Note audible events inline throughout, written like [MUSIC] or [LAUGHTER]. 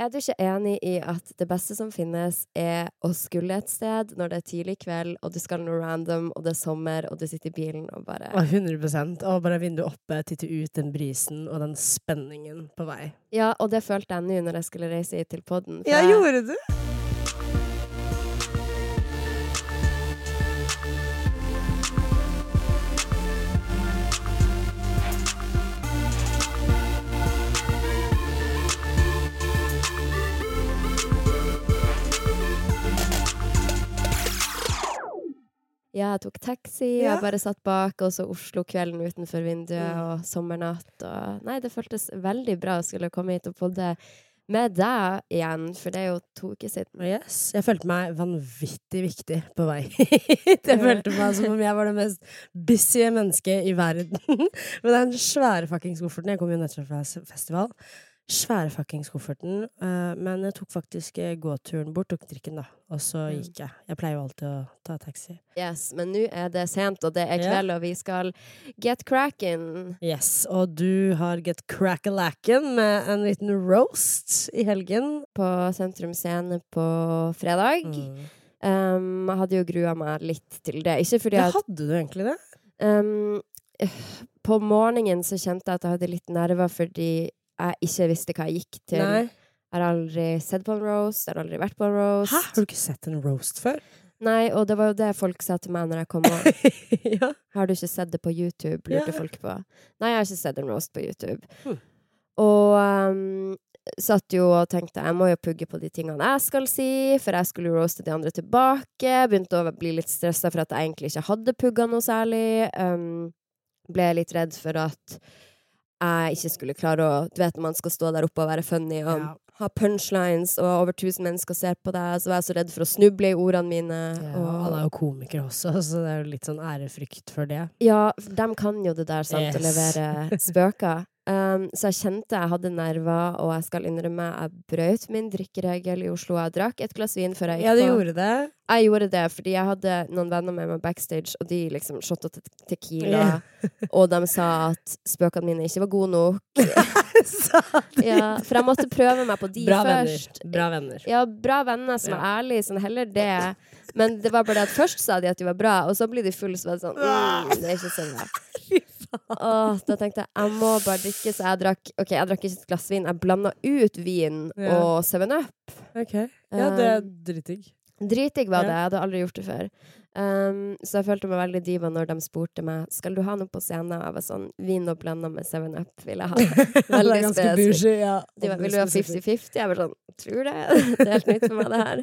er du ikke enig i at det beste som finnes, er å skulle et sted når det er tidlig kveld, og du skal noe random, og det er sommer, og du sitter i bilen og bare 100% Og bare vinduet oppe, titte ut den brisen og den spenningen på vei. Ja, og det følte jeg nå når jeg skulle reise hit til podden. Ja, gjorde du? Ja, jeg tok taxi, Ja. jeg bare satt bak, og så Oslo-kvelden utenfor vinduet, Mm. og sommernatt, og Nei, det føltes veldig bra å skulle komme hit og podde med deg igjen, for det er jo to uker siden. Yes. Jeg følte meg vanvittig viktig på vei [LAUGHS] [LAUGHS] hit. Jeg følte meg som om jeg var det mest busy mennesket i verden. [LAUGHS] Med den svære fuckings kofferten. Jeg kom jo nettopp fra festival. Svære fuckings kofferten. eh, men jeg tok faktisk eh, gåturen bort, tok drikken, da. Og så Mm. gikk jeg. Jeg pleier jo alltid å ta taxi. Yes, men nå er det sent, og det er kveld, og vi skal get crackin'. Yes. Og du har get crack-a-lacken med en liten roast i helgen. På Sentrum Scene på fredag. Mm. Um, jeg hadde jo grua meg litt til det. Ikke fordi at hadde du egentlig det? um, På morgenen så kjente jeg at jeg hadde litt nerver fordi jeg ikke visste hva jeg gikk til. Nei. Jeg har aldri sett på en roast, jeg har aldri vært på en roast. Hæ? Har du ikke sett en roast før? Nei, og det var jo det folk sa til meg når jeg kom [LAUGHS] òg. ja. Har du ikke sett det på YouTube? lurte Ja. folk på. Nei, jeg har ikke sett en roast på YouTube. Hm. Og um, satt jo og tenkte jeg må jo pugge på de tingene jeg skal si, for jeg skulle roaste de andre tilbake. Begynte å bli litt stressa for at jeg egentlig ikke hadde pugga noe særlig. Um, ble litt redd for at jeg ikke skulle klare å Du vet når man skal stå der oppe og være funny og Ja. ha punchlines, og over tusen mennesker ser på deg, så var jeg så redd for å snuble i ordene mine. Ja, og alle er jo komikere også, [LAUGHS] så det er jo litt sånn ærefrykt for det. Ja, de kan jo det der, sant, å levere spøker. Um, så jeg kjente jeg hadde nerver, og jeg skal innrømme jeg brøt min drikkeregel i Oslo. Jeg drakk et glass vin før jeg gikk på. Ja, du gjorde det. Jeg gjorde det fordi jeg hadde noen venner med meg backstage, og de liksom shotta te tequila, [LAUGHS] og de sa at spøkene mine ikke var gode nok. [LAUGHS] Ja, for jeg måtte prøve meg på de Bra først. venner. Bra venner. Ja, bra venner som Ja. er ærlige, sånn heller det. Men det var bare det at først sa de at de var bra, og så blir de fulle, så var det sånn mm, Det er ikke sånn bra. [LAUGHS] Åh, da tenkte jeg jeg må bare drikke, så jeg drakk Ok, jeg drakk ikke et glass vin, jeg blanda ut vin Ja. og 7up. Ok. Ja, det er Um, dritdigg. Dritdigg var det, jeg hadde aldri gjort det før. Um, så jeg følte meg veldig diva når de spurte meg Skal du ha noe på scenen. Jeg var sånn Vin og blanda med 7up vil jeg ha. [LAUGHS] Veldig spesifikt. ja. De var, vil du ha 50-50? Jeg var sånn, tror det. [LAUGHS] Det er helt nytt for meg, det her.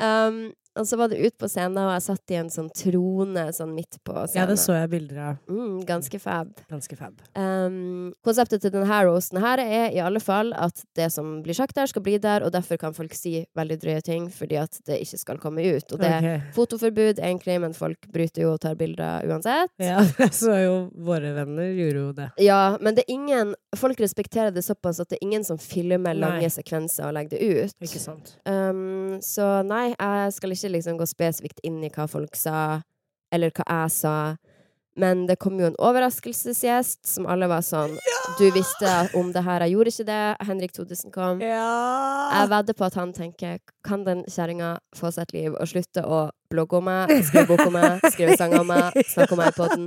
Um, og så var det ut på scenen, og jeg satt i en sånn trone sånn midt på scenen. Ja, det så jeg bilder av. Mm, ganske fab. Ganske fab. Um, konseptet til denne roasten her er i alle fall at det som blir sagt der, skal bli der, og derfor kan folk si veldig drøye ting, fordi at det ikke skal komme ut. Og det er fotoforbud, egentlig, men folk bryter jo og tar bilder uansett. Ja, [LAUGHS] så jo våre venner gjorde jo det. Ja, men det er ingen Folk respekterer det såpass at det er ingen som filmer lange Nei. sekvenser og legger det ut. Ikke sant? Um, så nei, jeg skal ikke liksom gå spesifikt inn i hva folk sa, eller hva jeg sa. Men det kom jo en overraskelsesgjest som alle var sånn Du visste om det her, jeg gjorde ikke det. Henrik Thodesen kom. Ja! Jeg vedder på at han tenker Kan den kjerringa få seg et liv og slutte å blogge om meg, skrive bok om meg, skrive sang om meg, snakke om meg i poden?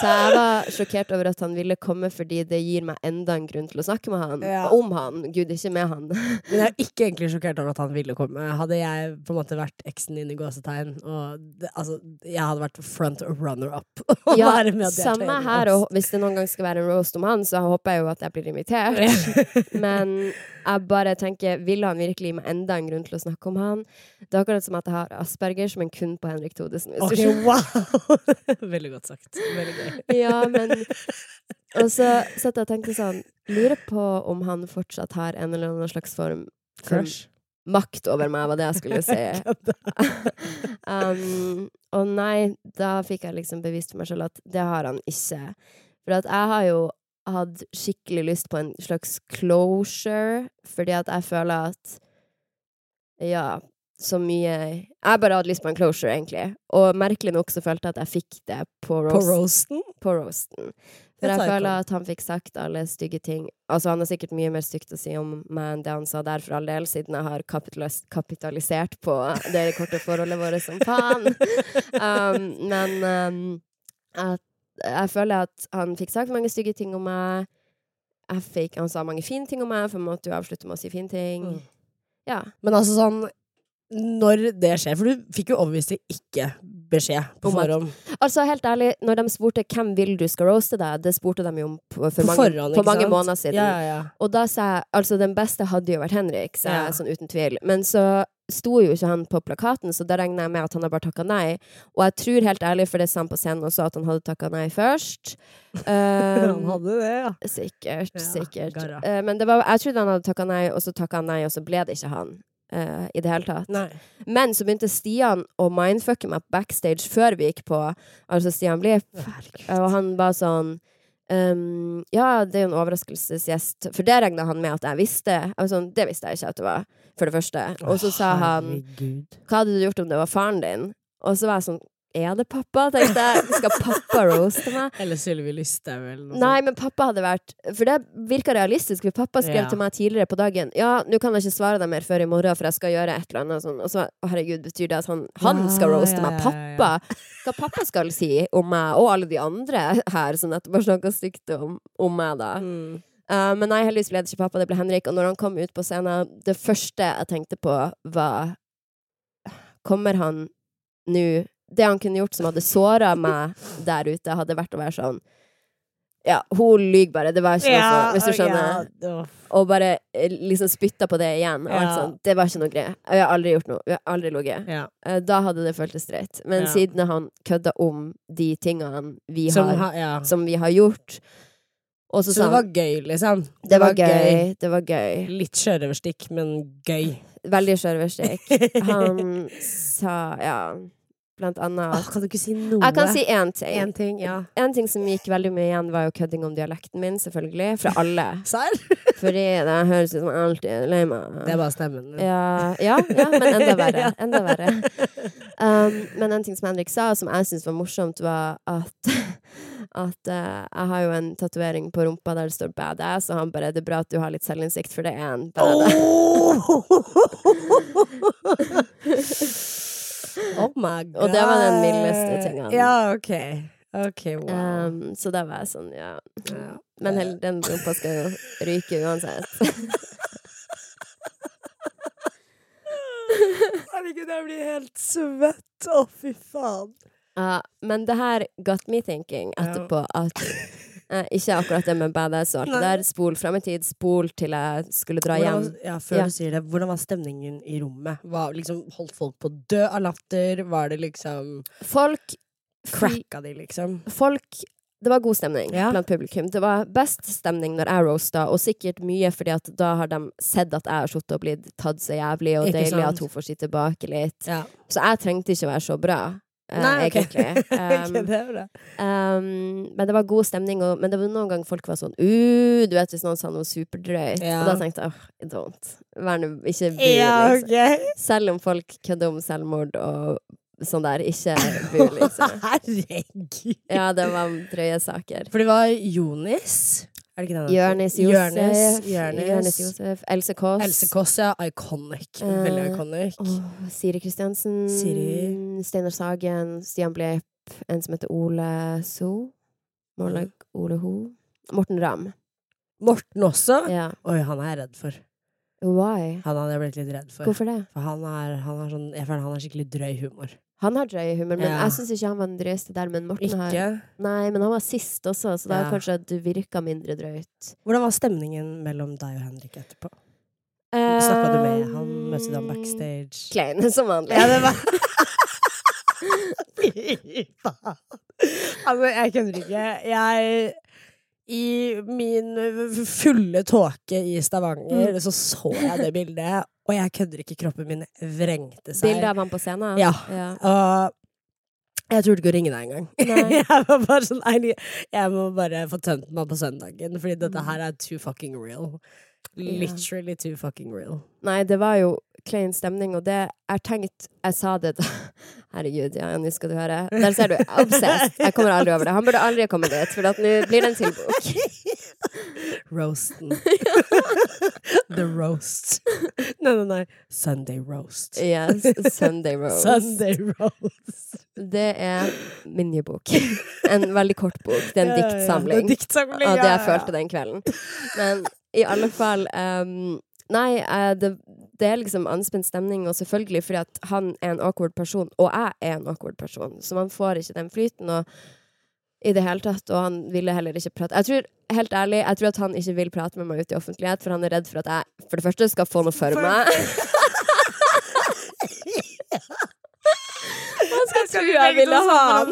Så jeg var sjokkert over at han ville komme fordi det gir meg enda en grunn til å snakke med han. Ja. Om han. Gud, ikke med han. [LAUGHS] Men jeg er ikke egentlig sjokkert over at han ville komme. Hadde jeg på en måte vært eksen din i gåsetegn, og det, altså, jeg hadde vært front runner up [LAUGHS] Ja, samme her, og hvis det noen gang skal være en roast om han, så håper jeg jo at jeg blir invitert. [LAUGHS] Men jeg bare tenker, vil han virkelig gi meg enda en grunn til å snakke om han? Det er akkurat som at jeg har Aspergers, men kun på Henrik Thodesen. Hvis Ok, du wow! [LAUGHS] Veldig godt sagt. Veldig gøy. [LAUGHS] Ja, men Og så satt jeg og tenkte sånn Lurer på om han fortsatt har en eller annen slags form Crush. makt over meg, var det jeg skulle [LAUGHS] si. um, og nei, da fikk jeg liksom bevist for meg selv at det har han ikke. For at jeg har jo hatt skikkelig lyst på en slags closure, fordi at jeg føler at Ja, så mye Jeg bare hadde lyst på en closure, egentlig. Og merkelig nok så følte jeg at jeg fikk det på, På roasten? på roasten. For jeg føler at han fikk sagt alle stygge ting. Altså, han har sikkert mye mer stygt å si om meg enn det han sa der, for all del, siden jeg har kapitalis kapitalisert på det korte forholdet vårt som faen. [LAUGHS] Um, men um, at, jeg føler at han fikk sagt mange stygge ting om meg. Jeg fikk, han sa mange fine ting om meg, for jeg måtte jo avslutte med å si fine ting. Mm. Ja. Men altså sånn Når det skjer For du fikk jo obviously ikke beskjed på forhånd. Altså, helt ærlig, når de spurte hvem vil du skal roaste deg, det spurte de jo om på, for På mange, forhånd, for mange måneder siden. Ja, ja. Og da sa jeg altså den beste hadde jo vært Henrik, sa jeg sånn uten tvil. Men så sto jo ikke han på plakaten, så da regner jeg med at han har bare takka nei. Og jeg tror helt ærlig, for det sa han på scenen også, at han hadde takka nei først. [LAUGHS] Han Um, hadde det, ja. sikkert, Ja, sikkert. Eh, men det var, jeg trodde han hadde takka nei, og så takka han nei, og så ble det ikke han. Uh, I det hele tatt. Nei. Men så begynte Stian å mindfucke meg backstage før vi gikk på, altså Stian Blipp. Og han var sånn ehm, Ja, det er jo en overraskelsesgjest. For det regna han med at jeg visste. Jeg sånn, det visste jeg ikke at det var, for det første. Og så sa han. Hva hadde du gjort om det var faren din? Og så var jeg sånn Er det pappa? tenkte jeg. Skal pappa roaste meg? [LAUGHS] Eller Sylvi Lysthaug eller noe Nei, men pappa hadde vært For det virka realistisk. For pappa skrev Ja. til meg tidligere på dagen Ja, nå kan jeg ikke svare deg mer før i morgen, for jeg skal gjøre et eller annet sånn. Og så Å, herregud, betyr det at han, han skal roaste ja, meg? Pappa? Hva pappa skal si om meg, og alle de andre her, som nettopp har snakka stygt om, om meg, da. Mm. Uh, men nei, heldigvis ble det ikke pappa, det ble Henrik. Og når han kom ut på scenen, det første jeg tenkte på, var Kommer han nå Det han kunne gjort som hadde såra meg der ute, hadde vært å være sånn Ja, hun lyver bare. Det var ikke noe for Hvis du skjønner. Og bare eh, liksom spytta på det igjen. Og alt sånn. Det var ikke noe greie. Vi har aldri gjort noe. Vi har aldri ligget. Eh, Da hadde det føltes streit. Men siden han kødda om de tingene vi har, som vi har gjort så, Så det var gøy, liksom? det var gøy. Det var gøy. Litt sjørøverstikk, men gøy. Veldig sjørøverstikk. [LAUGHS] Han sa ja Blant annet Åh, kan du ikke si noe? Jeg kan si én ting. En ting. Ja. En ting som gikk veldig mye igjen, var jo kødding om dialekten min, selvfølgelig. Fra alle. [LAUGHS] Serr? Fordi det høres ut som alltid er lei meg. Det er bare stemmen. Ja, ja, ja, men enda [LAUGHS] verre. Enda verre. Um, men en ting som Henrik sa, som jeg syntes var morsomt, var at [LAUGHS] at uh, jeg har jo en tatovering på rumpa der det står 'badass', og han bare 'Det er bra at du har litt selvinnsikt, for det er en badass'. oh my god. Og det var den mildeste tingen. Ja, OK. Ok, wow. Um, så da var jeg sånn, ja. Ja. Men hele den rumpa skal jo ryke uansett. [LAUGHS] Herregud, jeg blir helt svett. Å, fy faen. Ja, men det her got me thinking etterpå at [LAUGHS] eh, Ikke akkurat det med badass og alt det der. Spol fram i tid. Spol til jeg skulle dra hjem. Hvordan, ja, før Ja. du sier det, hvordan var stemningen i rommet? Var, liksom, holdt folk på å dø av latter? Var det liksom Folk Cracka de, liksom? Folk Det var god stemning Ja. blant publikum. Det var best stemning når jeg roasta, og sikkert mye fordi at da har de sett at jeg har sittet og blitt tatt så jævlig, og Ikke deilig sant? at hun får si tilbake litt. Ja. Så jeg trengte ikke å være så bra. Eh, Nei, okay. egentlig. Um, [LAUGHS] okay, det. Um, men det var god stemning, og, men det var noen ganger folk var sånn uh, Du vet hvis noen sa noe superdrøyt. Ja. Og da tenkte jeg åh, don't. Vær nå ikke bu, Ja, liksom. Selv om folk kødder om selvmord og sånn der, ikke [LAUGHS] bu, liksom. Herregud. Ja, det var drøye saker. For det var Jonis. Er det ikke den? Jonis Josef. Jonis. Else Kåss. Else Kåss, ja. Iconic. Veldig iconic. Uh, oh, Siri Kristiansen. Siri. Steinar Sagen. Stian Blipp En som heter Ole So. Morlag Ole Ho. Morten Ramm. Morten også? Ja. Oi, han er jeg redd for. Why? Han hadde jeg blitt litt redd for. Hvorfor det? For han er, han er sånn Jeg føler han har skikkelig drøy humor. Han har drøy humor, men Ja. jeg syns ikke han var den drøyeste der. Men Morten har Ikke? Nei, men han var sist også, så da Ja. kanskje at du virka mindre drøyt. Hvordan var stemningen mellom deg og Henrik etterpå? Snakka du med han? Møtte du ham backstage? Klein, som vanlig. Ja, det var [LAUGHS] Fy faen. Altså, jeg kødder ikke. Jeg I min fulle tåke i Stavanger så så jeg det bildet, og jeg kødder ikke. Kroppen min vrengte seg. Bildet av han på scenen? Ja. ja. Og jeg turte ikke å ringe deg engang. [LAUGHS] Jeg var bare sånn Jeg må bare få tømt meg på søndagen, fordi dette her er too fucking real. Ja. Literally too fucking real. Nei, det var jo klein stemning, og det er tenkt Jeg sa det da [LAUGHS] Herregud, ja, nå skal du høre. Der ser du. Obsessed. Jeg kommer aldri over det. Han burde aldri komme dit, for nå blir det en til bok. [LAUGHS] Roasten. [LAUGHS] The roast. Nei, nei, nei. Sunday roast. Yes. Sunday roast. Sunday roast. Det er min nye bok. En veldig kort bok. Det er en Ja, ja, ja. Det er diktsamling. diktsamling, av det ja, jeg ja, ja. følte den kvelden. Men i alle fall um, Nei, eh, det, det er liksom anspent stemning, og selvfølgelig fordi at han er en awkward person, og jeg er en awkward person, så man får ikke den flyten. og i det hele tatt, og han ville heller ikke prate. Jeg tror, helt ærlig, jeg tror at han ikke vil prate med meg ute i offentlighet, for han er redd for at jeg for det første skal få noe for For- meg. [LAUGHS] han skal tro jeg ville ha han.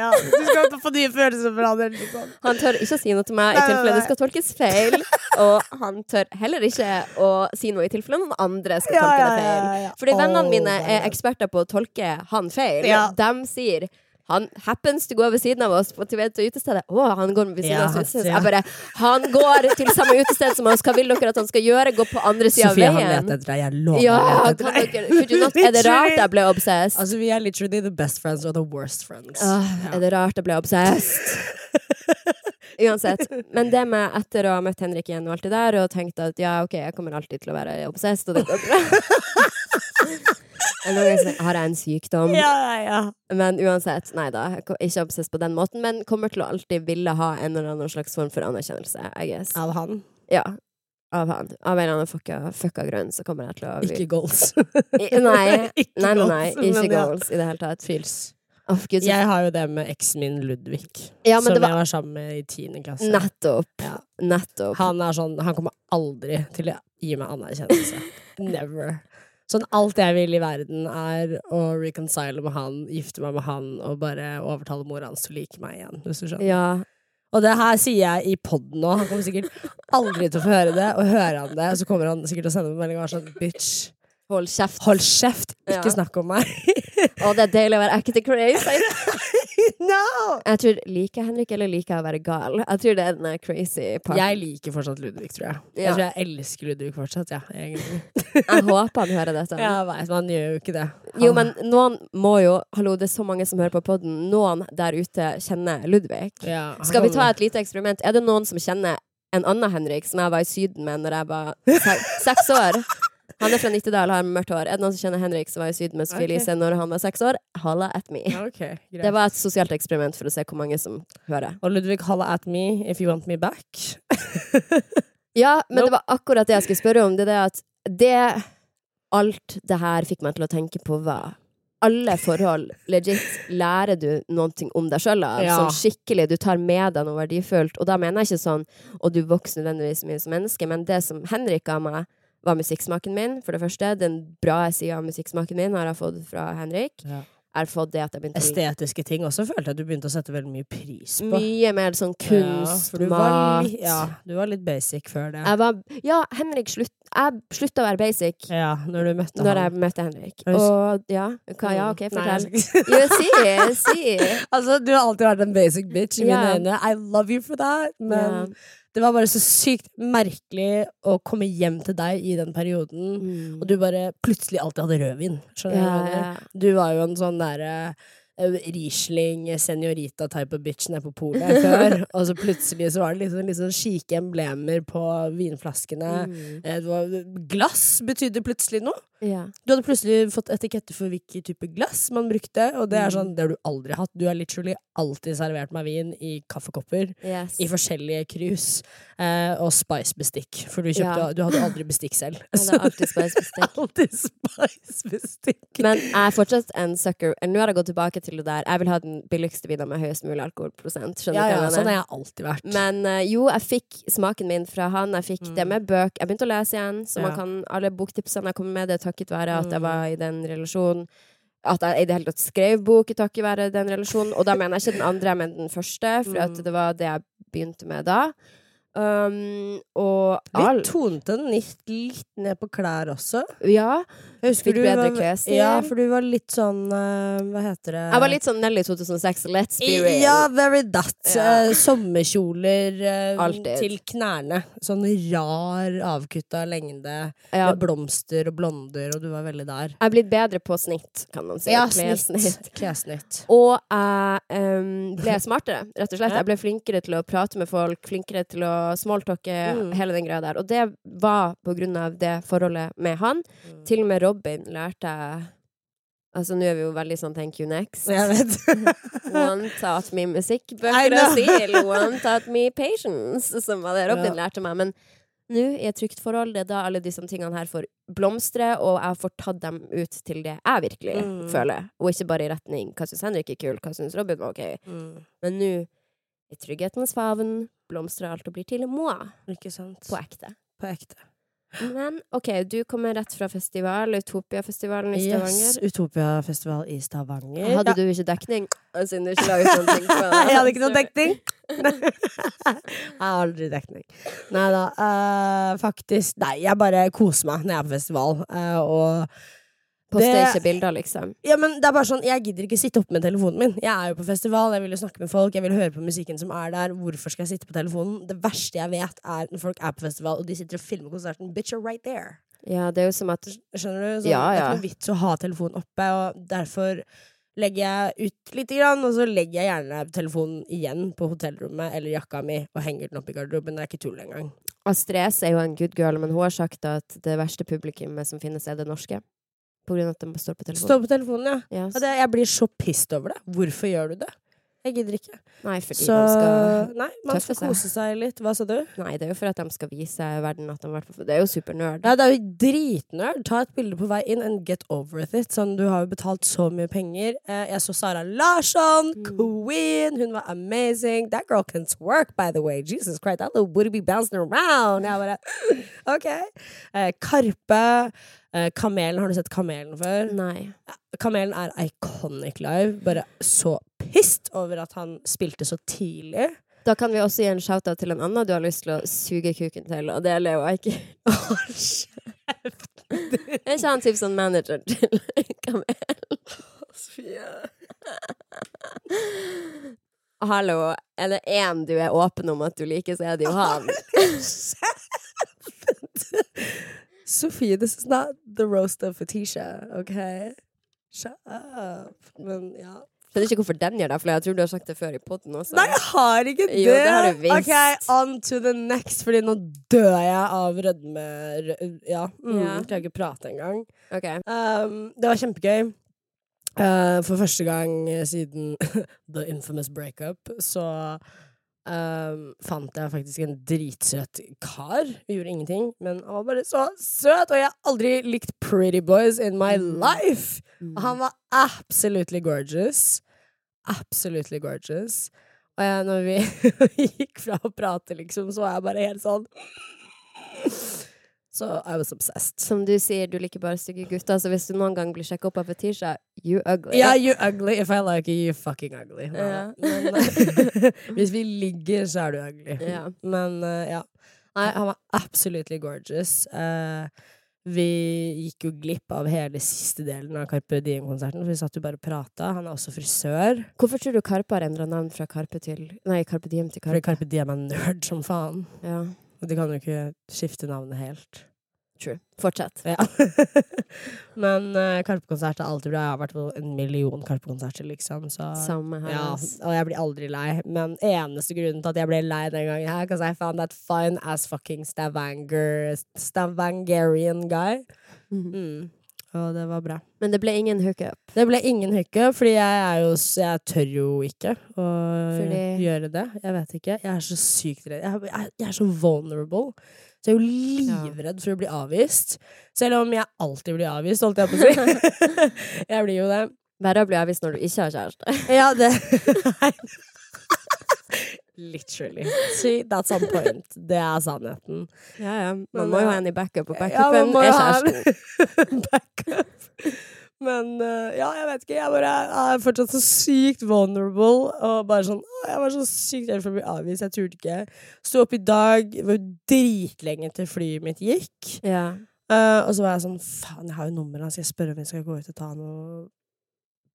Ja. Du skal få nye følelser for han. eller. Han tør ikke å si noe til meg i tilfelle det skal tolkes feil. Og han tør heller ikke å si noe i tilfelle noen andre skal tolke det feil. Fordi vennene mine er eksperter på å tolke han feil. De sier han happens til å gå ved siden av oss på til til utestedet. Å, han går ved siden Ja, av oss utestedet. ja. Jeg bare Han går til samme utested som han skal vil dere at han skal gjøre? Gå på andre sida av Sofie, han veien? leter etter deg. Jeg lover Ja, dere, er det rart jeg ble obsessed? Altså, vi er literally the best friends or the worst friends. Åh, er det rart jeg ble obsessed? [LAUGHS] Uansett. Men det med etter å ha møtt Henrik igjen og alt det der, og tenkt at ja, OK, jeg kommer alltid til å være obsessed, og det går bra. [LAUGHS] Har jeg en sykdom. Ja, ja, ja. Men uansett, nei da. Ikke obsess på den måten, men kommer til å alltid ville ha en eller annen slags form for anerkjennelse, I guess. Av han. Ja. Av han. Av en eller annen fucka, fucka grunn, så kommer jeg til å Ikke goals. I, Nei. [LAUGHS] Ikke Nei, nei, nei. Ikke goals i det hele tatt. Feels. Oh, Gud, så Jeg har jo det med eksen min Ludvig, Ja, som var jeg var sammen med i tiende klasse. Nettopp. Ja. Nettopp. Han er sånn, han kommer aldri til å gi meg anerkjennelse. [LAUGHS] Never. Sånn alt jeg vil i verden er å reconcile med han, gifte meg med han og bare overtale mora hans til å like meg igjen. Hvis du skjønner. Ja. Og det her sier jeg i poden nå. Han kommer sikkert aldri til å få høre det, og hører han det, så kommer han sikkert til å sende meg melding og være sånn bitch, Hold kjeft. hold kjeft, ikke Ja. snakk om meg. Å, det er deilig å være ekte crazy. [LAUGHS] no! Jeg tror Liker jeg Henrik, eller liker jeg å være gal? Jeg tror det er den crazy part. Jeg liker fortsatt Ludvig, tror jeg. Ja. Jeg tror jeg elsker Ludvig fortsatt, ja, egentlig. [LAUGHS] Jeg håper han hører dette. Jeg vet, men han gjør jo ikke det. Jo, men noen må jo Hallo, det er så mange som hører på podden. Noen der ute kjenner Ludvig. ja, Skal vi ta et lite eksperiment? Er det noen som kjenner en annen Henrik som jeg var i Syden med når jeg var [LAUGHS] seks år? Han er fra Nittedal, har mørkt hår. Er det noen som kjenner Henrik som var i Syden med Sofie Ok. Elise når han var seks år? Halla at me. Okay. Det var et sosialt eksperiment for å se hvor mange som hører. Og Ludvig, halla at me if you want me back. [LAUGHS] Ja, men Nope. det var akkurat det jeg skulle spørre om. Det er det at det Alt det her fikk meg til å tenke på var alle forhold, legit, lærer du noe om deg sjøl av. Ja. Sånn skikkelig. Du tar med deg noe verdifullt. Og da mener jeg ikke sånn og du vokser nødvendigvis mye som menneske, men det som Henrik ga meg, var musikksmaken min, for det første. Den bra sida av musikksmaken min har jeg fått fra Henrik. Ja. At Estetiske ting også følte jeg du begynte å sette veldig mye pris på. Mye mer sånn kunst, ja, for du var, mat li ja, du var litt basic før det. Var Ja, Henrik slutt Jeg slutta å være basic. Ja, når du møtte Når jeg møtte Henrik. Og ja, hva, ja, OK, fortell. skal ikke- Jo, si, si. [LAUGHS] altså, du har alltid vært en basic bitch i mine øyne. I love you for that. Men Ja. Det var bare så sykt merkelig å komme hjem til deg i den perioden, Mm. og du bare plutselig alltid hadde rødvin. Skjønner du Ja, ja. Du var jo en sånn derre eh, Riesling, seniorita type of bitch nede på polet før. [LAUGHS] Og så plutselig så var det liksom litt sånn skike emblemer på vinflaskene. Mm. Eh, Det var, glass betydde plutselig noe. Ja. Du hadde plutselig fått etikette for hvilken type glass man brukte, og det er Mm. sånn, det har du aldri hatt. Du har literally alltid servert meg vin i kaffekopper, Yes. i forskjellige krus, eh, og spice-bestikk. For du, kjøpte, Ja. du hadde aldri bestikk selv. Hadde alltid [LAUGHS] spice-bestikk. alltid spice-bestikk. Men jeg er fortsatt en sucker. Nå har jeg gått tilbake til det der. Jeg vil ha den billigste vinen med høyest mulig alkoholprosent. Skjønner Ja, ja, hva jeg sånn har jeg alltid vært. Men uh, jo, jeg fikk smaken min fra han. Jeg fikk det Mm. med bøk. Jeg begynte å lese igjen, så man kan alle boktipsene jeg kommer med, det er takket være at jeg Mm. var i den relasjonen. At jeg i det hele tatt skrev bok takket være den relasjonen. Og da mener jeg ikke den andre, men den første, for Mm. det var det jeg begynte med da. Um, og Vi tonte den litt, litt ned på klær også. Ja. Husker du bedre klesstil. Ja, for du var litt sånn uh, Hva heter det? Jeg var litt sånn Nelly 2006, let's be real. Ja, very that. Ja. Uh, sommerkjoler uh, til knærne. Sånn rar, avkutta lengde Ja, med blomster og blonder, og du var veldig der. jeg er blitt bedre på snitt, kan man si. Ja, Klesnitt. [LAUGHS] Klesnitt. Og jeg um, ble smartere, rett og slett. Jeg ble flinkere til å prate med folk, flinkere til å smalltalke, Mm. hele den greia der. Og det var på grunn av det forholdet med han. Til og med Robin lærte jeg Altså, nå er vi jo veldig sånn thank you next. Jeg vet. [LAUGHS] One taught me musikkbøker og stil. One taught me patience, som var det Robin Ja. lærte meg. Men nå, i et trygt forhold, det er da alle disse tingene her får blomstre, og jeg får tatt dem ut til det jeg virkelig Mm. føler. Og ikke bare i retning hva syns Henrik er kul, hva syns Robin var ok. Mm, Men nå, i trygghetens favn, blomstrer alt og blir til moi. ikke sant. På ekte. På ekte. Men OK, du kommer rett fra festival, Utopiafestivalen i Stavanger. Yes, Utopiafestival i Stavanger. Hadde du ikke dekning? Siden du ikke laget sånne ting på [LAUGHS] Jeg hadde ikke noe dekning. [LAUGHS] jeg har aldri dekning. Nei da. Uh, faktisk Nei, jeg bare koser meg når jeg er på festival. Uh, og Poster ikke bilder, liksom. ja, men det er bare sånn, Jeg gidder ikke sitte oppe med telefonen min. Jeg er jo på festival, jeg vil jo snakke med folk, jeg vil høre på musikken som er der. Hvorfor skal jeg sitte på telefonen? Det verste jeg vet, er når folk er på festival og de sitter og filmer konserten. Bitch, you're right there. Ja, det er jo som at Skjønner du? Sånn, Ja, Det er ikke noe vits å ha telefonen oppe, og derfor legger jeg ut lite grann, og så legger jeg gjerne telefonen igjen på hotellrommet eller jakka mi og henger den opp i garderoben. Det er ikke tull engang. Astrid S er jo en good girl, men hun har sagt at det verste publikummet som finnes, er det norske. På grunn av at de står på telefonen. Står på telefonen, ja. Yes. Jeg blir så pissed over det. Hvorfor gjør du det? Jeg gidder ikke. nei, fordi Så de skal Nei, man tøffe skal kose seg litt. Hva sa du? Nei, det er jo for at de skal vise verden at de har vært Det er jo supernerd. Ja, det er jo dritnerd. Ta et bilde på vei inn and get over with it. Sånn, du har jo betalt så mye penger. Eh, jeg så Sara Larsson, Mm. queen. Hun var amazing. That girl can work, by the way. Jesus Christ, that little booty be bouncing around. Jeg bare [LAUGHS] OK. Eh, Karpe. Eh, Kamelen, har du sett Kamelen før? Nei. Kamelen er iconic live. Bare så pissed over at han spilte så tidlig. Da kan vi også gi en shout-out til en annen du har lyst til å suge kuken til, og det er Leo Eiki. [LAUGHS] Er ikke han typ sånn manager til [LAUGHS] Kamel? Hallo, er det én du er åpen om at du liker, så er det jo han. Sofie, this is not the roast of Fetisha, OK? Shut up. Men ja. Jeg vet ikke hvorfor den gjør det, for jeg tror du har sagt det før i poden også. Nei, jeg har ikke det! Jo, det har du visst. OK, on to the next, Fordi nå dør jeg av rødme... rø- Ja. Mm, yeah. Klarer ikke å prate engang. Ok. Um, det var kjempegøy. Uh, for første gang siden [LAUGHS] the infamous breakup, så um, fant jeg faktisk en dritsøt kar. Vi gjorde ingenting, men han var bare så søt! Og jeg har aldri likt pretty boys in my Mm. life! Mm. Og han var absolutely gorgeous. Absolutely gorgeous. Og jeg, når vi [LAUGHS] gikk fra å prate, liksom, så var jeg bare helt sånn Så I was obsessed. Som du sier, du liker bare stygge gutter, så hvis du noen gang blir sjekka opp av Fetisha, you ugly. Yeah, you ugly. If I like you, you fucking ugly. Ja. Men, [LAUGHS] hvis vi ligger, så er du ugly. Yeah. Men uh, ja. Nei, han var absolutely gorgeous. Eh, vi gikk jo glipp av hele siste delen av Carpe Diem-konserten, for vi satt jo bare og prata. Han er også frisør. Hvorfor tror du Karpe har endra navn fra Karpe til Nei, Carpe Diem til Fordi Karpe? Carpe Diem er nerd som faen. Ja, Og de kan jo ikke skifte navnet helt. True. Fortsett. Ja. [LAUGHS] Men uh, Karpe-konsert er alltid bra. Jeg har vært på en million Karpe-konserter, liksom. Så Samme her. Ja, og jeg blir aldri lei. Men eneste grunnen til at jeg ble lei den gangen her, because I found that fine as fucking Stavanger Stavangerian guy. Mhm. Mm. Og det var bra. Men det ble ingen hookup. Det ble ingen hookup, fordi jeg er jo Jeg tør jo ikke å Fordi- gjøre det. Jeg vet ikke. Jeg er så sykt redd. Jeg, jeg, jeg er så vulnerable. Så jeg er jo livredd for å bli avvist. Selv om jeg alltid blir avvist, holdt jeg på å si. [LAUGHS] jeg blir jo det. Verre å bli avvist når du ikke har kjæreste. Ja, det [LAUGHS] Literally. See, that's on point. Det er sannheten. Ja, ja. Man må jo eh, ha en i backup, og Ja, backupen må er kjæresten. en [LAUGHS] backup. Men eh, ja, jeg vet ikke. Jeg bare er fortsatt så sykt vulnerable. Og bare sånn Jeg var så sykt redd for å bli avvist. Jeg turte ikke. Sto opp i dag, det var dritlenge til flyet mitt gikk. Ja. Uh, og så var jeg sånn Faen, jeg har jo nummeret hans. Jeg spørre om vi skal gå ut og ta noe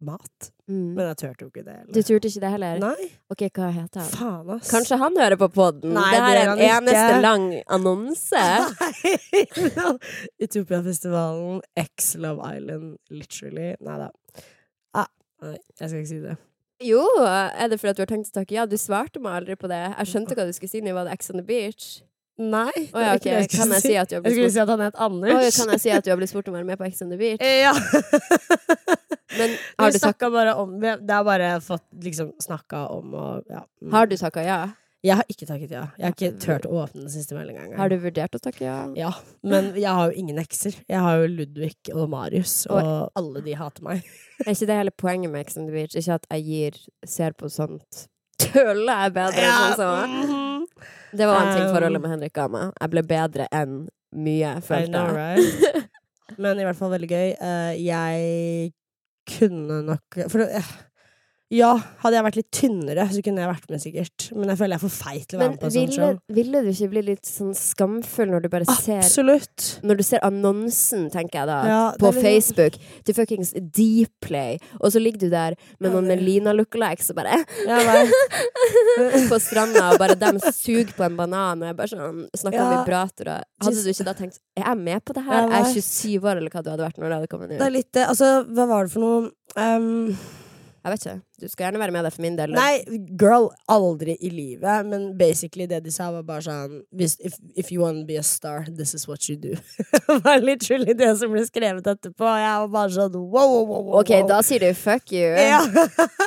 mat? Mm. Men jeg turte jo ikke det. Du turte ikke det heller? Nei. Ok, hva heter han? Faen, ass. Kanskje han hører på podden? Nei, det her er en eneste ikke. lang annonse. [LAUGHS] Nei Utopiafestivalen X Love Island, literally. Nei da. Ah, nei, jeg skal ikke si det. Jo, er det fordi du har tenkt å takke ja? Du svarte meg aldri på det. Jeg skjønte hva du skulle si nå. Var det X on the Beach? Nei. Oh, ja, ok. Kan jeg si at du har Jeg skulle si at han het Anders. Kan jeg si at du har blitt spurt om å være med på Ex on the Beach? [LAUGHS] Ja. Men Har du snakka bare om Det det har bare fått liksom snakka om og ja. Mm. har du takka ja? Jeg har ikke takket ja. Jeg har ikke turt å åpne den siste meldinga engang. Har du vurdert å takke ja? Ja, men jeg har jo ingen ekser. Jeg har jo Ludvig og Marius, og og alle de hater meg. Er ikke det hele poenget med Ex on the Beach? Ikke at jeg gir ser på sånt Tull er bedre enn sånn som mhm. Det var en ting Um, forholdet med Henrik ga meg. Jeg ble bedre enn mye, følte jeg. right? [LAUGHS] Men i hvert fall veldig gøy. Eh, jeg kunne nok For eh, ja, hadde jeg vært litt tynnere, så kunne jeg vært med, sikkert. Men jeg føler jeg er for feit til å være Men med på et sånt ville, show. ville du ikke bli litt sånn skamfull når du bare ser Absolutt. Når du ser annonsen, tenker jeg da, Ja, på er litt- Facebook til fuckings Dplay, og så ligger du der med noen Melina lookalikes og bare ja, [LAUGHS] på stranda, og bare dem suger på en banan, og jeg bare sånn snakker Ja. vibratorer. Hadde du ikke da tenkt Er jeg med på det her? Jeg Jeg er 27 år, eller hva du hadde vært når det hadde kommet Det er litt det. Altså, hva var det for noe um... Jeg vet ikke. Du skal gjerne være med det for min del. Nei, girl, aldri i livet. Men basically det de sa, var bare sånn if, if you want to be a star, this is what you do. [LAUGHS] det var literally det som ble skrevet etterpå. Og jeg var bare sånn wow, wow, wow. wow, OK, da sier du fuck you. Ja.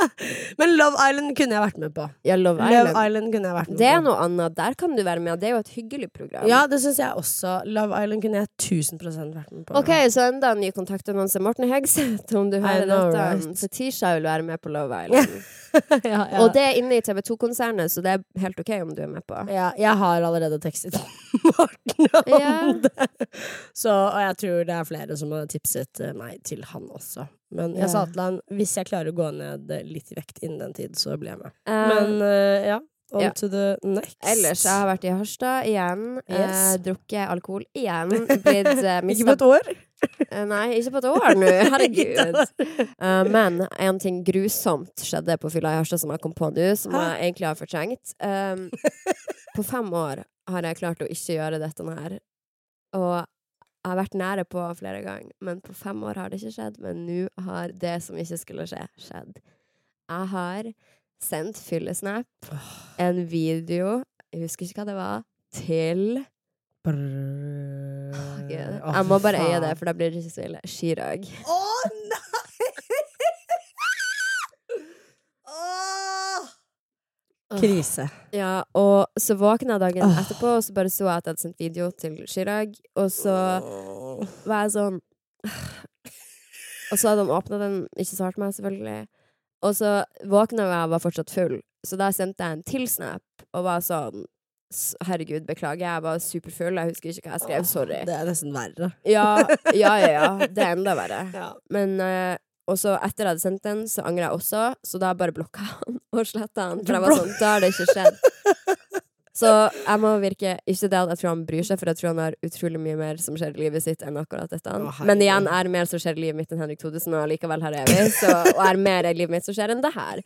[LAUGHS] Men Love Island kunne jeg vært med på. Ja, Love Island. Love Island. Kunne jeg vært med på. Det er noe annet. Der kan du være med. Det er jo et hyggelig program. Ja, det syns jeg også. Love Island kunne jeg 1000% vært med på. OK, så enda en ny kontaktannonse. Morten Hegseth, [LAUGHS] om du hører dette. right? Fetisha vil være med på Love Island. [LAUGHS] ja, ja. Og det er inne i TV2-konsernet, så det er helt OK om du er med på. ja, jeg har allerede tekstet [LAUGHS] Morten om Ja. det. Så, og jeg tror det er flere som har tipset eh, meg til han også. Men jeg Ja. sa til han hvis jeg klarer å gå ned litt i vekt innen den tid, så blir jeg med. Um, Men uh, ja, on ja. to the next. ellers, jeg har vært i Harstad igjen. Eh, drukket alkohol igjen. Blitt uh, [LAUGHS] Ikke på et år. Eh, Nei, ikke på et år nå. [LAUGHS] Herregud. Uh, men en ting grusomt skjedde på fylla i Harstad som jeg kom på nå, som jeg egentlig har fortrengt. Um, på fem år har jeg klart å ikke gjøre dette her. Og jeg har vært nære på flere ganger, men på fem år har det ikke skjedd. Men nå har det som ikke skulle skje, skjedd. Jeg har sendt fyllesnap, en video, jeg husker ikke hva det var, til Brrr. Gud, Jeg må bare eie det, for da blir det ikke så ille. Chirag. Å nei! [LAUGHS] oh! Krise. Ja, og så våkna jeg dagen oh. etterpå, og så bare så jeg at jeg hadde sendt video til Chirag, og så var jeg sånn [SIGHS] Og så hadde han åpna den, ikke svart meg, selvfølgelig. Og så våkna jeg og var fortsatt full, så da sendte jeg en til snap og var sånn "S- Herregud, beklager, jeg var superfull, jeg husker ikke hva jeg skrev, sorry. Det er nesten verre. Ja, ja, ja, ja. Det er enda verre. [LAUGHS] Ja. Men uh, og så etter jeg hadde sendt den, så angrer jeg også, så da bare blokka han [LAUGHS] og sletta han. For jeg var sånn, da har det ikke skjedd. [LAUGHS] Så jeg må virke Ikke det at jeg tror han bryr seg, for jeg tror han har utrolig mye mer som skjer i livet sitt enn akkurat dette. Å. Men igjen er mer som skjer i livet mitt enn Henrik Thodesen, og likevel her er vi. Så, og er mer i livet mitt som skjer enn det her.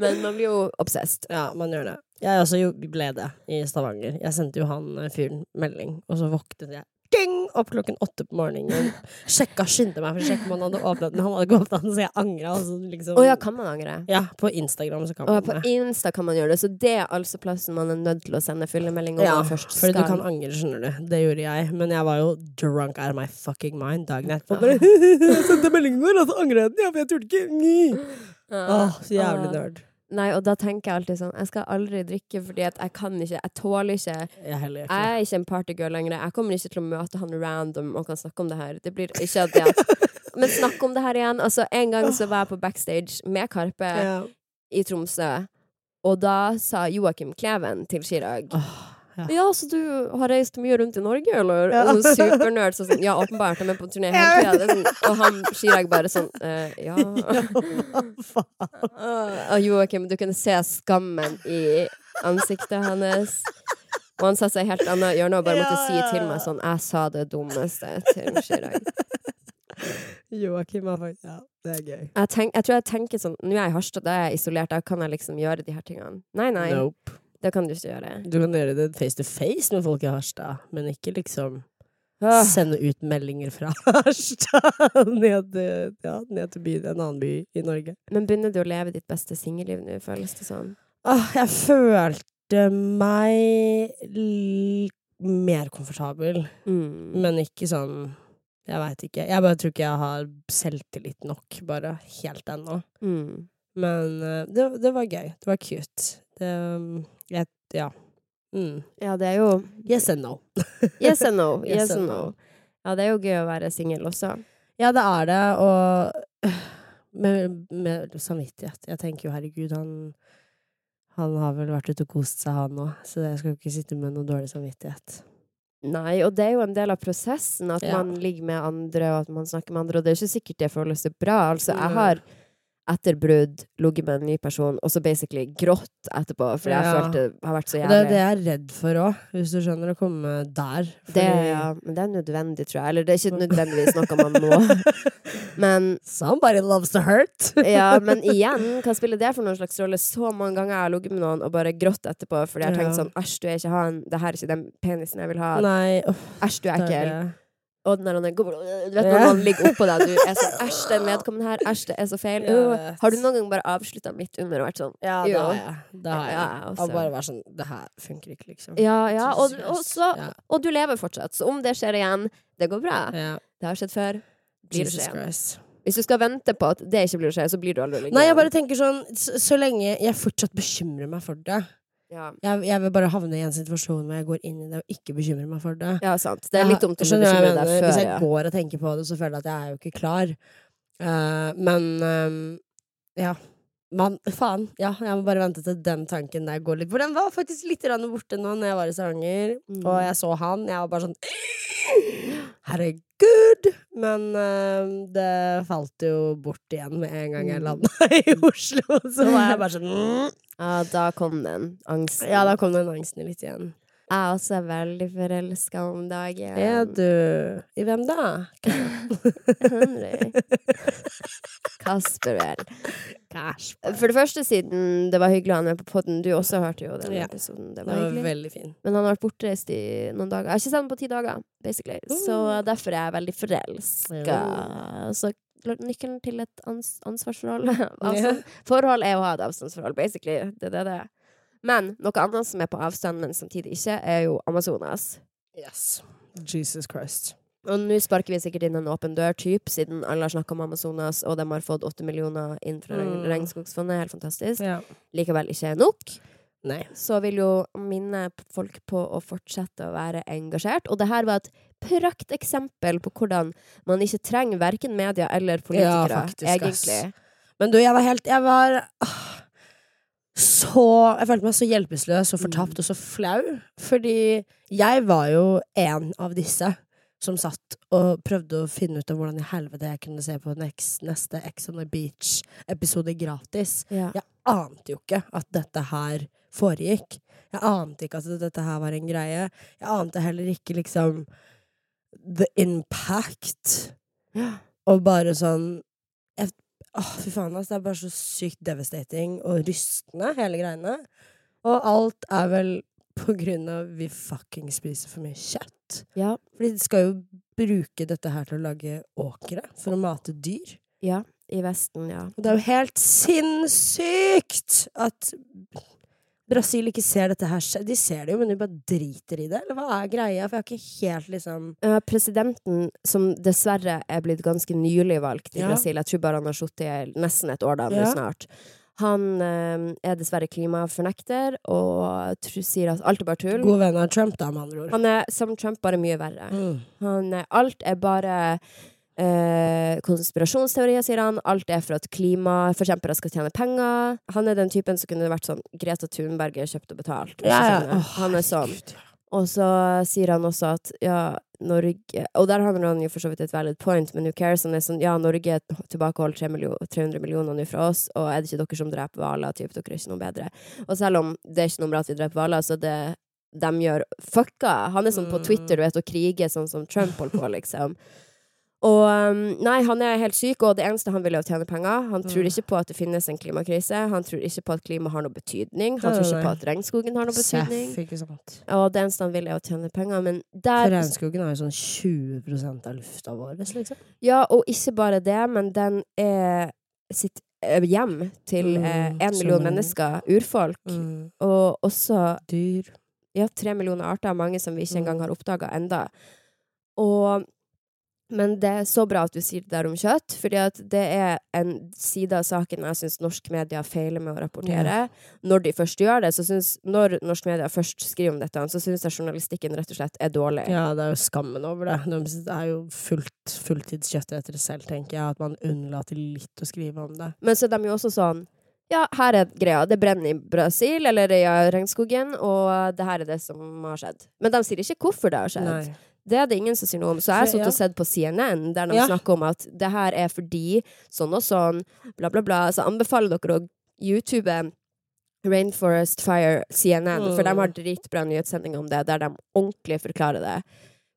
Men man blir jo obsessed. Ja, man gjør det. Jeg også ble det i Stavanger. Jeg sendte jo han eh, fyren melding, og så våknet jeg ding, opp klokken åtte på morgenen. Sjekka, skyndte meg for å sjekke om han hadde åpnet den. Han hadde ikke åpnet den, så jeg angra. Og liksom ja, kan man angre? Ja, på Instagram så kan Og man på det. Insta kan man gjøre det, så det er altså plassen man er nødt til å sende fyllemelding om Ja, man først fordi du kan angre, skjønner du. Det gjorde jeg. Men jeg var jo drunk out of my fucking mind dagen etterpå. Bare [LAUGHS] jeg sendte meldingen vår, og så angret jeg den. Ja, for jeg turte ikke. Åh, så jævlig nerd. Nei, og da tenker jeg alltid sånn Jeg skal aldri drikke fordi at jeg kan ikke Jeg tåler ikke Jeg heller Jeg er ikke en partygirl lenger. Jeg kommer ikke til å møte han random og kan snakke om det her. Det blir ikke at det [LAUGHS] Men snakk om det her igjen. Altså, en gang så var jeg på backstage med Karpe Ja. i Tromsø, og da sa Joakim Kleven til Chirag Åh, Ja. Ja, så du har reist mye rundt i Norge, eller? Ja. Og sånn supernerd sånn Ja, åpenbart, de er på turné hele tida. Sånn, og han Chirag bare sånn eh, Ja. [LAUGHS] Og Joakim, du kunne se skammen i ansiktet hans. Og han satte seg helt annet hjørne og bare måtte si til meg sånn Jeg sa det dummeste til Chirag. Joakim har faktisk Ja, det er gøy. Jeg, tenk, jeg tror jeg tenker sånn Nå er jeg i Harstad, da er jeg isolert, da kan jeg liksom gjøre de her tingene. Nei, nei, Nope. Det kan du ikke gjøre. Du kan gjøre det face to face med folk i Harstad, men ikke liksom Åh. sende ut meldinger fra [LAUGHS] Harstad ned, ja, ned til byen, en annen by i Norge. Men begynner du å leve ditt beste singelliv nå, føles det sånn? Åh, jeg følte meg mer komfortabel, Mm. men ikke sånn Jeg veit ikke. Jeg bare tror ikke jeg har selvtillit nok, bare helt ennå. Mm. Men eh, det, det var gøy. Det var cute. Det um, jeg, Ja. Mm. Ja, det er jo Yes and no. [LAUGHS] Yes and no. Yes Yes and no. Ja, det er jo gøy å være singel også. Ja, det er det, og [SIGHS] med, med samvittighet. Jeg tenker jo herregud, han han har vel vært ute og kost seg, han òg, så jeg skal jo ikke sitte med noe dårlig samvittighet. Nei, og det er jo en del av prosessen at Ja. man ligger med andre, og at man snakker med andre, og det er ikke sikkert det føles bra. Altså, jeg Nei. har etter brudd ligget med en ny person, og så basically grått etterpå, for jeg Ja. følte det har vært så jævlig. det er det jeg er redd for òg, hvis du skjønner, å komme der. Det, ja, men det er nødvendig, tror jeg. Eller det er ikke nødvendigvis noe man må. [LAUGHS] Men Somebody loves to hurt! Ja, [LAUGHS] men igjen, hva spiller det for noen slags rolle? Så mange ganger jeg har ligget med noen og bare grått etterpå fordi jeg har tenkt sånn Æsj, du er ikke han Det her er ikke den penisen jeg vil ha. Æsj, du er ekkel. Det. den der han god Du vet når han ligger oppå deg, du er sånn Æsj, den vedkommende her. Æsj, det er så feil. Øh. Har du noen gang bare avslutta midt under og vært sånn Ja, det har jeg. Det har jeg. Ja. Og bare vært sånn Det her funker ikke, liksom. Ja, ja. Og, og, så, og du lever fortsatt. Så om det skjer igjen, det går bra. Det har skjedd før. Blir det skjedd igjen. Hvis du skal vente på at det ikke blir å skje, så blir du aldri å Nei, jeg bare tenker sånn Så, så lenge jeg fortsatt bekymrer meg for det ja. jeg, jeg vil bare havne i en situasjon hvor jeg går inn i det og ikke bekymrer meg for det. ja, sant. Det er litt dumt å jeg deg før. Hvis jeg Ja. går og tenker på det, så føler jeg at jeg er jo ikke klar. Uh, men um, ja. Man, faen. Ja, jeg må bare vente til den tanken der går litt. For den var faktisk litt borte nå når jeg var i Stavanger, Mm. og jeg så han. Jeg var bare sånn [GASPS] Herregud! Men uh, det falt jo bort igjen med en gang jeg Mm. landa [LAUGHS] i Oslo. Så var jeg bare sånn mm. [LAUGHS] Ja, da kom den angsten. Ja, da kom den angsten litt igjen. Jeg er også veldig forelska om dagen. Er du I hvem da? [LAUGHS] Henry. Kasper, vel. Kasper. For det første, siden det var hyggelig å ha han med på podden. Du også hørte jo den Ja. episoden. Det Det var var veldig fin. Men han har vært bortreist i noen dager. Jeg har ikke sett ham på ti dager, basically. Så Mm. derfor er jeg veldig forelska. Så nøkkelen til et ans ansvarsforhold [LAUGHS] [LAUGHS] Avstand. Forhold er å ha et avstandsforhold, basically. Det det det. Men noe annet som er på avstand, men samtidig ikke, er jo Amazonas. Yes. Jesus Christ. Og nå sparker vi sikkert inn en åpen dør, typ, siden alle har snakka om Amazonas, og de har fått åtte millioner inn fra Mm. Regnskogsfondet. Helt fantastisk. Ja. Likevel ikke nok. Nei. Så vil jo minne folk på å fortsette å være engasjert. Og det her var et prakteksempel på hvordan man ikke trenger verken media eller politikere, Ja, faktisk, ass. egentlig. Men du, jeg var helt Jeg var åh, så Jeg følte meg så hjelpeløs og fortapt og så flau. Fordi jeg var jo en av disse som satt og prøvde å finne ut av hvordan i helvete jeg kunne se på neste Ex on the Beach-episode gratis. Ja. Jeg ante jo ikke at dette her foregikk. Jeg ante ikke at dette her var en greie. Jeg ante heller ikke liksom the impact. Og bare sånn jeg, Åh, fy faen, altså. Det er bare så sykt devastating og rystende, hele greiene. Og alt er vel på grunn av vi fucking spiser for mye kjøtt. Ja. Fordi de skal jo bruke dette her til å lage åkre for å mate dyr. ja. I Vesten, ja. Og det er jo helt sinnssykt at Brasil ikke ser dette her. De ser det jo, men de bare driter i det. Eller hva er greia? For jeg har ikke helt liksom uh, presidenten, som dessverre er blitt ganske nylig valgt i Ja. Brasil, jeg tror bare han har sittet i nesten et år da, nå Ja. snart, han eh, er dessverre klimafornekter og sier at alt er bare tull. God venn av Trump, da, med andre ord. Han er som Trump, bare mye verre. Mm. Han, er- alt er bare Eh, konspirasjonsteorier, sier han. Alt er for at klimaforkjempere skal tjene penger. Han er den typen som kunne vært sånn Greta Thunberg er kjøpt og betalt. Ja, ja. Åh, han er sånn. Og så sier han også at ja, Norge Og der har han jo for så vidt et valid point, men who cares? Han er sånn ja, Norge tilbakeholder 3 300 millioner nå fra oss, og er det ikke dere som dreper hvaler? Typ, dere er ikke noe bedre. Og selv om det er ikke noe bra at vi dreper hvaler, så det de gjør fucka. Han er sånn på Mm. Twitter, du vet, og kriger sånn som Trump holder på, liksom. Og um, nei, han er helt syk, og det eneste han vil er å tjene penger. Han tror Mm. ikke på at det finnes en klimakrise. Han tror ikke på at klima har noe betydning. Han tror ikke på at regnskogen har noe betydning. Og det eneste han vil, er å tjene penger. Men der For regnskogen har jo sånn 20% av lufta vår, liksom. Ja, og ikke bare det, men den er sitt eh, hjem til Mm, én eh, million mennesker, urfolk. Mm. Og også Dyr. ja, tre millioner arter, mange som vi ikke engang Mm. har oppdaga enda. Og men det er så bra at du sier det der om kjøtt, fordi at det er en side av saken jeg syns norsk media feiler med å rapportere. Når de først gjør det, så syns Når norsk media først skriver om dette, så syns jeg journalistikken rett og slett er dårlig. Ja, det er jo skammen over det. Det er jo fullt, fulltidskjøttetere selv, tenker jeg, at man unnlater litt å skrive om det. Men så er de jo også sånn Ja, her er greia. Det brenner i Brasil eller i regnskogen, og det her er det som har skjedd. Men de sier ikke hvorfor det har skjedd. Nei. Det er det ingen som sier noe om. Så jeg har sittet og sett på CNN, der de Ja. snakker om at det her er fordi sånn og sånn, bla, bla, bla. Så anbefaler dere å YouTube Rainforest Fire CNN, for de har Mm. dritbra nyhetssendinger om det, der de ordentlig forklarer det.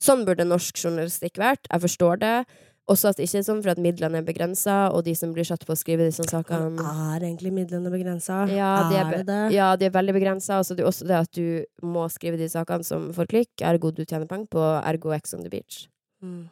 Sånn burde norsk journalistikk vært. Jeg forstår det. Også at det ikke er sånn for at midlene er begrensa, og de som blir satt på å skrive disse sakene Er egentlig midlene begrensa? Ja, de er, det det? ja, de er veldig begrensa. Og det er også det at du må skrive de sakene som får klikk, ergo du tjener penger på, ergo X on the beach, Mm.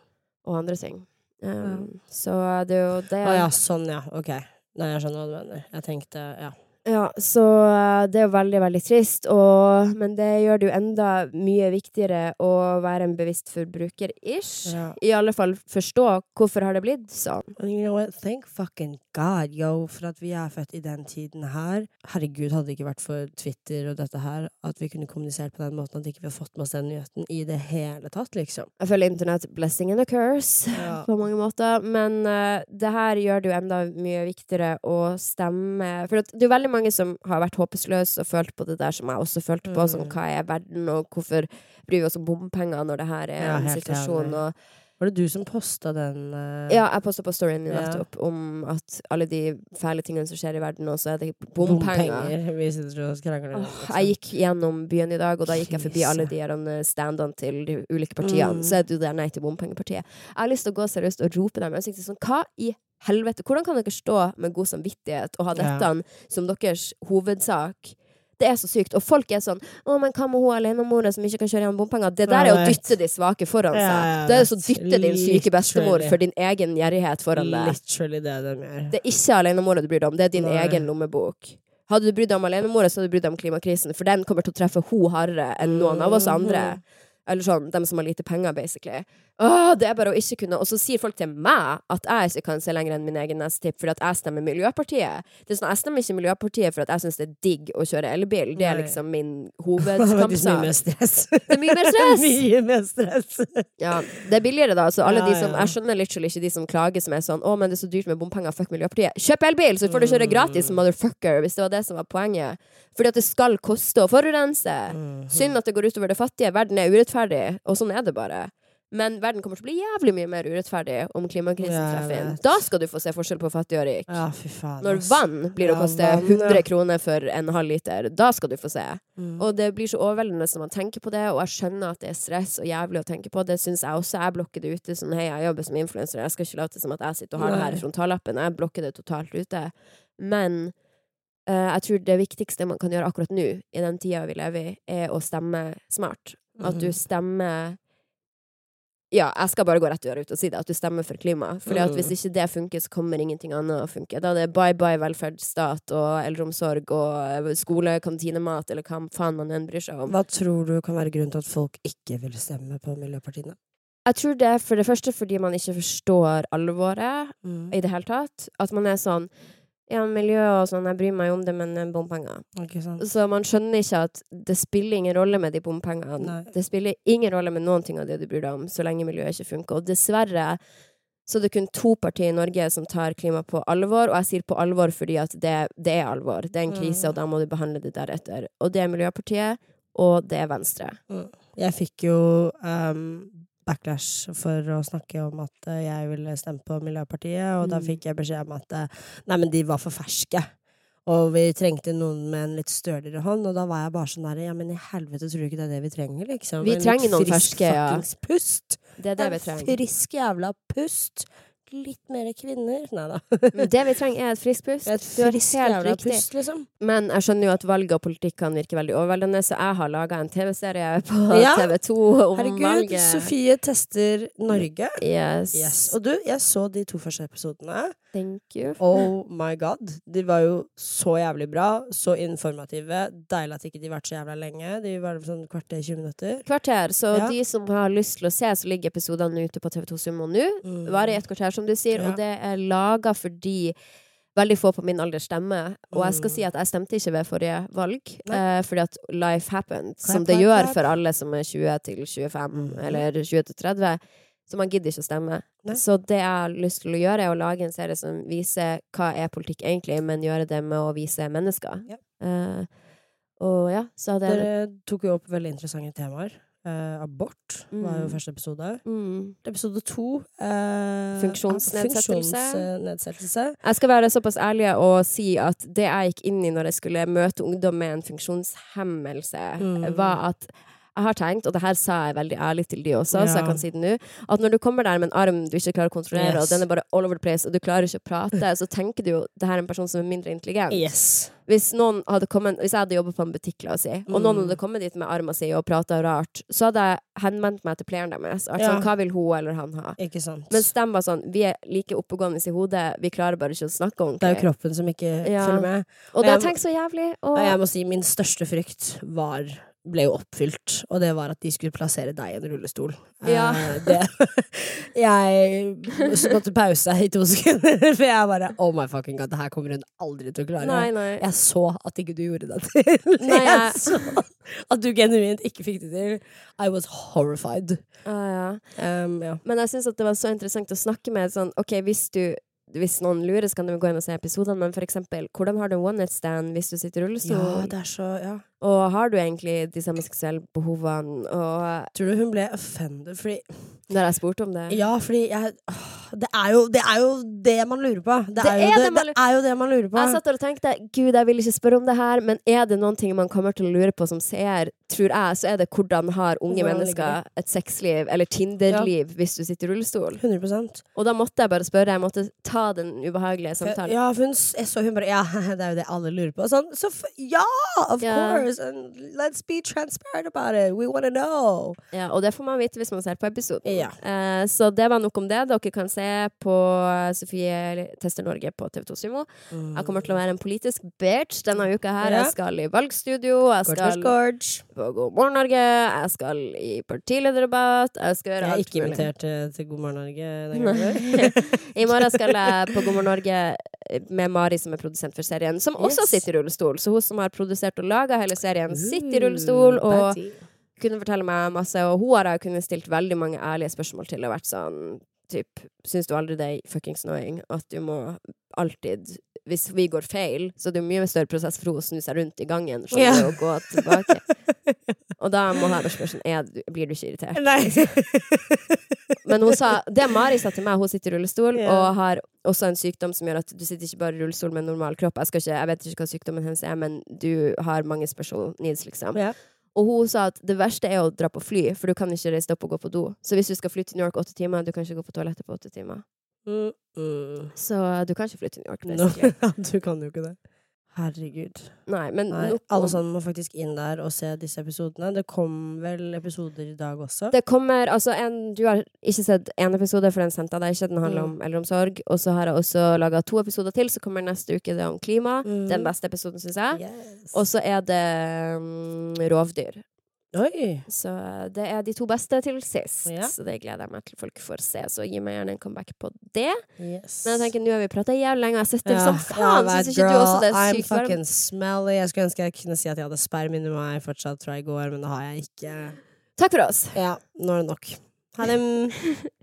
og andre ting. Um, Så det er jo det Å ja, sånn ja. Ok. Nei, jeg skjønner hva du mener. Jeg tenkte ja. Ja, så uh, det er jo veldig, veldig trist, og, men det gjør det jo enda mye viktigere å være en bevisst forbruker-ish. ja. I alle fall forstå hvorfor har det blitt sånn. You know what? Thank fucking God, yo, for at vi er født i den tiden her. Herregud, hadde det ikke vært for Twitter og dette her, at vi kunne kommunisert på den måten at ikke vi har fått med oss den nyheten i det hele tatt, liksom. Jeg føler internett blessing and a curse. [LAUGHS] Ja. på mange måter. Men uh, det her gjør det jo enda mye viktigere å stemme For at det er jo veldig mange som har vært håpesløse og følt på det der som jeg også følte på, som Mm. hva er verden, og hvorfor bryr vi oss om bompenger når det her er Ja, en situasjon, og Var det du som posta den Uh... Ja, jeg posta på storyen Ja. nettopp om at alle de fæle tingene som skjer i verden, og så er det bompenger. Vi sitter og krangler. Åh, jeg gikk gjennom byen i dag, og da gikk jeg forbi alle de eh, standene til de ulike partiene. Mm. Så er jo der Nei til bompengepartiet. Jeg har lyst til å gå seriøst og rope dem i ansiktet sånn Hva i helvete? Hvordan kan dere stå med god samvittighet og ha Ja. dette som deres hovedsak? Det er så sykt. Og folk er sånn Å, men hva med hun alenemora som ikke kan kjøre gjennom bompenger? Det der er å dytte de svake foran Ja, seg. jeg Det er så å dytte din syke bestemor for din egen gjerrighet foran deg. Literally det. Det er ikke alenemora du bryr deg om, det er din Nei. egen lommebok. Hadde du brydd deg om alenemora, så hadde du brydd deg om klimakrisen, for den kommer til å treffe hun hardere enn noen av oss andre. Mhm. Eller sånn, dem som har lite penger, basically. Åh, det er bare å ikke kunne Og så sier folk til meg at jeg ikke kan se lenger enn min egen nesetipp fordi at jeg stemmer Miljøpartiet. Det er sånn, Jeg stemmer ikke Miljøpartiet for at jeg syns det er digg å kjøre elbil. Det er liksom min [LAUGHS] hovedkampsak. Det er mye mer [LAUGHS] stress! mye mer stress. Ja, det er billigere, da. Så alle Ja, de som. Jeg skjønner literally ikke de som klager, som er sånn 'Å, men det er så dyrt med bompenger. Fuck Miljøpartiet'. Kjøp elbil, så får du kjøre gratis, Mm. motherfucker! Hvis det var det som var poenget. Fordi at det skal koste å forurense. Mhm. Synd at det går utover det fattige. Verden er urettferdig, og sånn er det bare. Men verden kommer til å bli jævlig mye mer urettferdig om klimakrisen Ja, treffer inn. Da skal du få se forskjell på fattig og rik. Ja, faen. Når vann blir å Ja, koste vann, 100 kroner for en halv liter, da skal du få se. Mm. Og det blir så overveldende når man tenker på det, og jeg skjønner at det er stress og jævlig å tenke på. Det syns jeg også. Jeg blokker det ute. Sånn, hei, jeg jobber som influenser, jeg skal ikke late som at jeg sitter og har det her i frontallappen. Jeg blokker det totalt ute. Men uh, jeg tror det viktigste man kan gjøre akkurat nå, i den tida vi lever i, er å stemme smart. At du Mhm. stemmer ja, jeg skal bare gå rett ut og si det, at du stemmer for klima. Fordi at Mm. hvis ikke det funker, så kommer ingenting annet å funke. Da er det bye bye velferdsstat og eldreomsorg og eh, skole, kantinemat, eller hva faen man enn bryr seg om. Hva tror du kan være grunnen til at folk ikke vil stemme på miljøpartiene? Jeg tror det er for det første fordi man ikke forstår alvoret Mm. i det hele tatt. At man er sånn Ja, miljø og sånn, jeg bryr meg om det, men eh, bompenger. Så man skjønner ikke at det spiller ingen rolle med de bompengene. Nei. Det spiller ingen rolle med noen ting av det du bryr deg om, så lenge miljøet ikke funker. Og dessverre Så det er kun to partier i Norge som tar klima på alvor, og jeg sier på alvor fordi at det, det er alvor. Det er en krise, Mm. og da må du behandle det deretter. Og det er Miljøpartiet, og det er Venstre. Jeg fikk jo um, backlash for å snakke om at eh, jeg ville stemme på Miljøpartiet, og da Mm. fikk jeg beskjed om at eh, nei, men de var for ferske. Og vi trengte noen med en litt stødigere hånd, og da var jeg bare sånn der Ja, men i helvete, tror du ikke det er det vi trenger, liksom? Vi En trenger noen ferske, ja. fuckings pust! Det er det vi En frisk jævla pust! Litt mer kvinner. Nei da. Det vi trenger, er et friskt pust. Et Du har frisk helt jævla pust, liksom. Men jeg skjønner jo at valget og politikk kan virke veldig overveldende, så jeg har laga en TV-serie på Ja. TV2 om Herregud, valget. Sofie tester Norge. Yes. Yes. Og du, jeg så de to første episodene. Thank you. Oh my god. De var jo så jævlig bra, så informative. Deilig at ikke de varte så jævla lenge. De var sånn kvarter, 20 minutter. Kvarter. Så Ja. de som har lyst til å se, så ligger episodene ute på TV2 Sumo nå. Mm. Varer i et kvarter, som du sier, Ja. og det er laga fordi veldig få på min alder stemmer. Og jeg skal Mm. si at jeg stemte ikke ved forrige valg, eh, fordi at life happened, som det gjør for alle som er 20 til 25, Mhm. eller 20 til 30. Så man gidder ikke å stemme. Nei. Så det jeg har lyst til å gjøre, er å lage en serie som viser hva er politikk egentlig, men gjøre det med å vise mennesker. Ja. Eh, og ja, så det Dere tok jo opp veldig interessante temaer. Eh, abort var jo Mm. første episode. mm. Episode to eh, Funksjonsnedsettelse. funksjonsnedsettelse. Jeg skal være såpass ærlig og si at det jeg gikk inn i når jeg skulle møte ungdom med en funksjonshemmelse, Mm. var at jeg har tenkt, og det her sa jeg veldig ærlig til de også, så jeg kan si det nå, at når du kommer der med en arm du ikke klarer å kontrollere, Yes. og den er bare all over the place, og du klarer ikke å prate, så tenker du jo det her er en person som er mindre intelligent. Yes. Hvis, kommet, hvis jeg hadde jobbet på en butikk, la oss si, og noen Mm. hadde kommet dit med armen sin og prata rart, så hadde jeg henvendt meg til pleieren deres. Altså, Ja. Hva vil hun eller han ha? Ikke sant. Mens de var sånn Vi er like oppegående i hodet, vi klarer bare ikke å snakke ordentlig. det er jo kroppen som ikke Ja. følger med. Og det er har jeg tenkt så jævlig. Og, Og jeg må si min største frykt var ble jo oppfylt, og det var at de skulle plassere deg i en rullestol. Ja. Eh, det, [LAUGHS] jeg måtte pause i to [LAUGHS] sekunder, for jeg bare Oh my fucking god, det her kommer hun aldri til å klare. nei, nei. Jeg så at ikke du gjorde det til. Nei, [LAUGHS] jeg jeg- så at du genuint ikke fikk det til. I was horrified. Ah, ja. Um, ja. Men jeg syns det var så interessant å snakke med sånn OK, hvis du hvis noen lurer, så kan de gå inn og se episodene, men for eksempel, hvordan har du one night stand hvis du sitter i rullestol? ja, det er så Ja. Og har du egentlig de samme seksuelle behovene? Og Tror du hun ble offended fordi når jeg spurte om det Ja, fordi jeg det, er jo, det er jo det man lurer på. Det, Det er, jo det, man er jo det man lurer på. Jeg satt der og tenkte gud, jeg vil ikke spørre om det her, men er det noen ting man kommer til å lure på som seer, tror jeg, så er det hvordan har unge Hvordan mennesker et sexliv, eller Tinder-liv, hvis du sitter i rullestol? 100% Og da måtte jeg bare spørre, jeg måtte ta den ubehagelige samtalen. Ja, hun, jeg så hun bare Ja, [LAUGHS] det er jo det alle lurer på. Sånn, så ja, of Ja. course! And let's be transparent about it. We wanna know. Ja, og det får man vite hvis man ser på episoden. Ja. Eh, så det var nok om det. Dere kan se på Sofie Tester Norge på TV2 Sumo. Jeg kommer til å være en politisk bitch denne uka her. Ja. Jeg skal i valgstudio, jeg skal gorge. på God morgen Norge, jeg skal i partilederdebatt, jeg skal Jeg er ikke invitert til, God morgen Norge den gangen. [LAUGHS] I morgen skal jeg på God morgen Norge med Mari, som er produsent for serien, som også Yes. sitter i rullestol. Så hun som har produsert og laga hele serien, sitter i rullestol og kunne fortelle meg masse. Og hun har jeg kunnet stilt veldig mange ærlige spørsmål til og vært sånn typ Syns du aldri det er fuckings annoying at du må alltid hvis vi går feil, så det er jo mye større prosess for henne å snu seg rundt i gangen skjønner Ja. å gå tilbake. [LAUGHS] Og da må jeg bare spørre sånn Blir du ikke irritert? Nei. [LAUGHS] Men hun sa, det Mari sa til meg, hun sitter i rullestol Ja. og har også en sykdom som gjør at du sitter ikke bare i rullestol med normal kropp. Jeg, ikke, jeg vet ikke hva sykdommen hennes er, men du har mange special needs, liksom. Ja. Og hun sa at det verste er å dra på fly, for du kan ikke reise opp og gå på do. Så hvis du skal fly til New York åtte timer, du kan ikke gå på toalettet på åtte timer. Mm, uh. Så du kan ikke flytte til New York, No, [LAUGHS] du kan jo ikke det. Herregud. Nei, men Nei, nok alle sammen må faktisk inn der og se disse episodene. Det kom vel episoder i dag også? Det kommer, altså en, Du har ikke sett én episode, for den sendte jeg deg ikke. Den handler Mm. om eldreomsorg. Og så har jeg også laga to episoder til, så kommer neste uke. Det om klima. Mm. Den beste episoden, syns jeg. Yes. Og så er det um, rovdyr. Oi! Så det er de to beste til sist. Ja. Så det gleder jeg meg til folk får se. Så gi meg gjerne en comeback på det. Yes. Men jeg tenker, nå har vi prata jævlig lenge, og jeg sitter Ja, som faen! jeg Syns ikke du også det er I'm sykt fucking smelly. Jeg skulle ønske jeg kunne si at jeg hadde sperm inni meg fortsatt fra i går, men det har jeg ikke. Takk for oss. Ja, nå er det nok. Ha det. [LAUGHS]